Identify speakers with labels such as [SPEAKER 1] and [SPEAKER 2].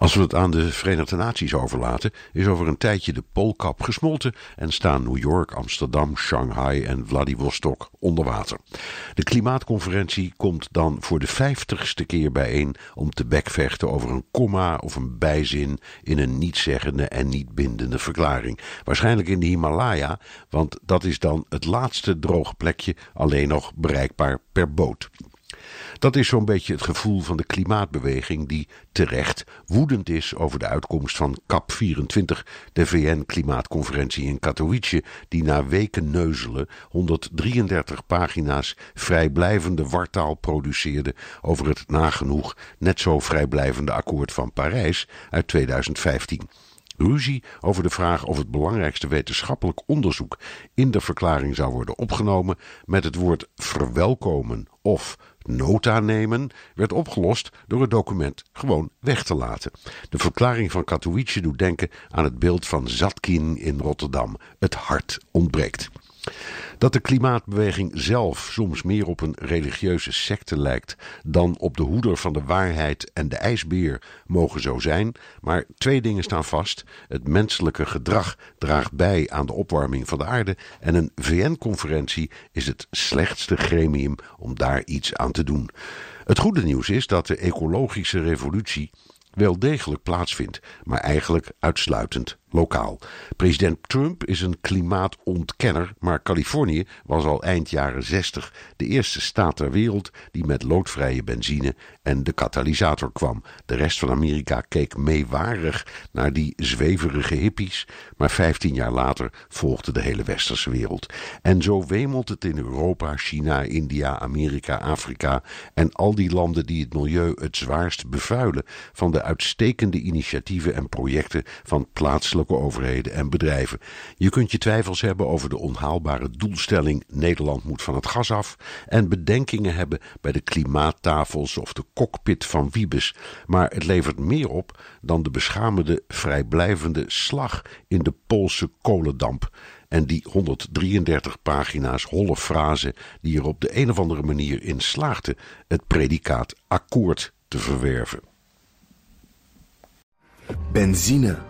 [SPEAKER 1] Als we het aan de Verenigde Naties overlaten, is over een tijdje de Poolkap gesmolten en staan New York, Amsterdam, Shanghai en Vladivostok onder water. De klimaatconferentie komt dan voor de vijftigste keer bijeen om te bekvechten over een komma of een bijzin in een nietzeggende en niet bindende verklaring. Waarschijnlijk in de Himalaya, want dat is dan het laatste droge plekje alleen nog bereikbaar per boot. Dat is zo'n beetje het gevoel van de klimaatbeweging die terecht woedend is over de uitkomst van CAP24, de VN-klimaatconferentie in Katowice, die na weken neuzelen 133 pagina's vrijblijvende wartaal produceerde over het nagenoeg net zo vrijblijvende akkoord van Parijs uit 2015 ruzie over de vraag of het belangrijkste wetenschappelijk onderzoek in de verklaring zou worden opgenomen met het woord verwelkomen of nota nemen werd opgelost door het document gewoon weg te laten. De verklaring van Katowice doet denken aan het beeld van Zatkin in Rotterdam. Het hart ontbreekt. Dat de klimaatbeweging zelf soms meer op een religieuze secte lijkt dan op de hoeder van de waarheid en de ijsbeer mogen zo zijn, maar twee dingen staan vast. Het menselijke gedrag draagt bij aan de opwarming van de aarde en een VN-conferentie is het slechtste gremium om daar iets aan te doen. Het goede nieuws is dat de ecologische revolutie wel degelijk plaatsvindt, maar eigenlijk uitsluitend lokaal. President Trump is een klimaatontkenner, maar Californië was al eind jaren 60 de eerste staat ter wereld die met loodvrije benzine en de katalysator kwam. De rest van Amerika keek meewarig naar die zweverige hippies, maar 15 jaar later volgde de hele westerse wereld. En zo wemelt het in Europa, China, India, Amerika, Afrika en al die landen die het milieu het zwaarst bevuilen van de uitstekende initiatieven en projecten van plaatselijke overheden en bedrijven. Je kunt je twijfels hebben over de onhaalbare doelstelling Nederland moet van het gas af en bedenkingen hebben bij de klimaattafels of de cockpit van Wiebes, maar het levert meer op dan de beschamende vrijblijvende slag in de Poolse kolendamp en die 133 pagina's holle frase die er op de een of andere manier in slaagde het predicaat akkoord te verwerven.
[SPEAKER 2] Benzine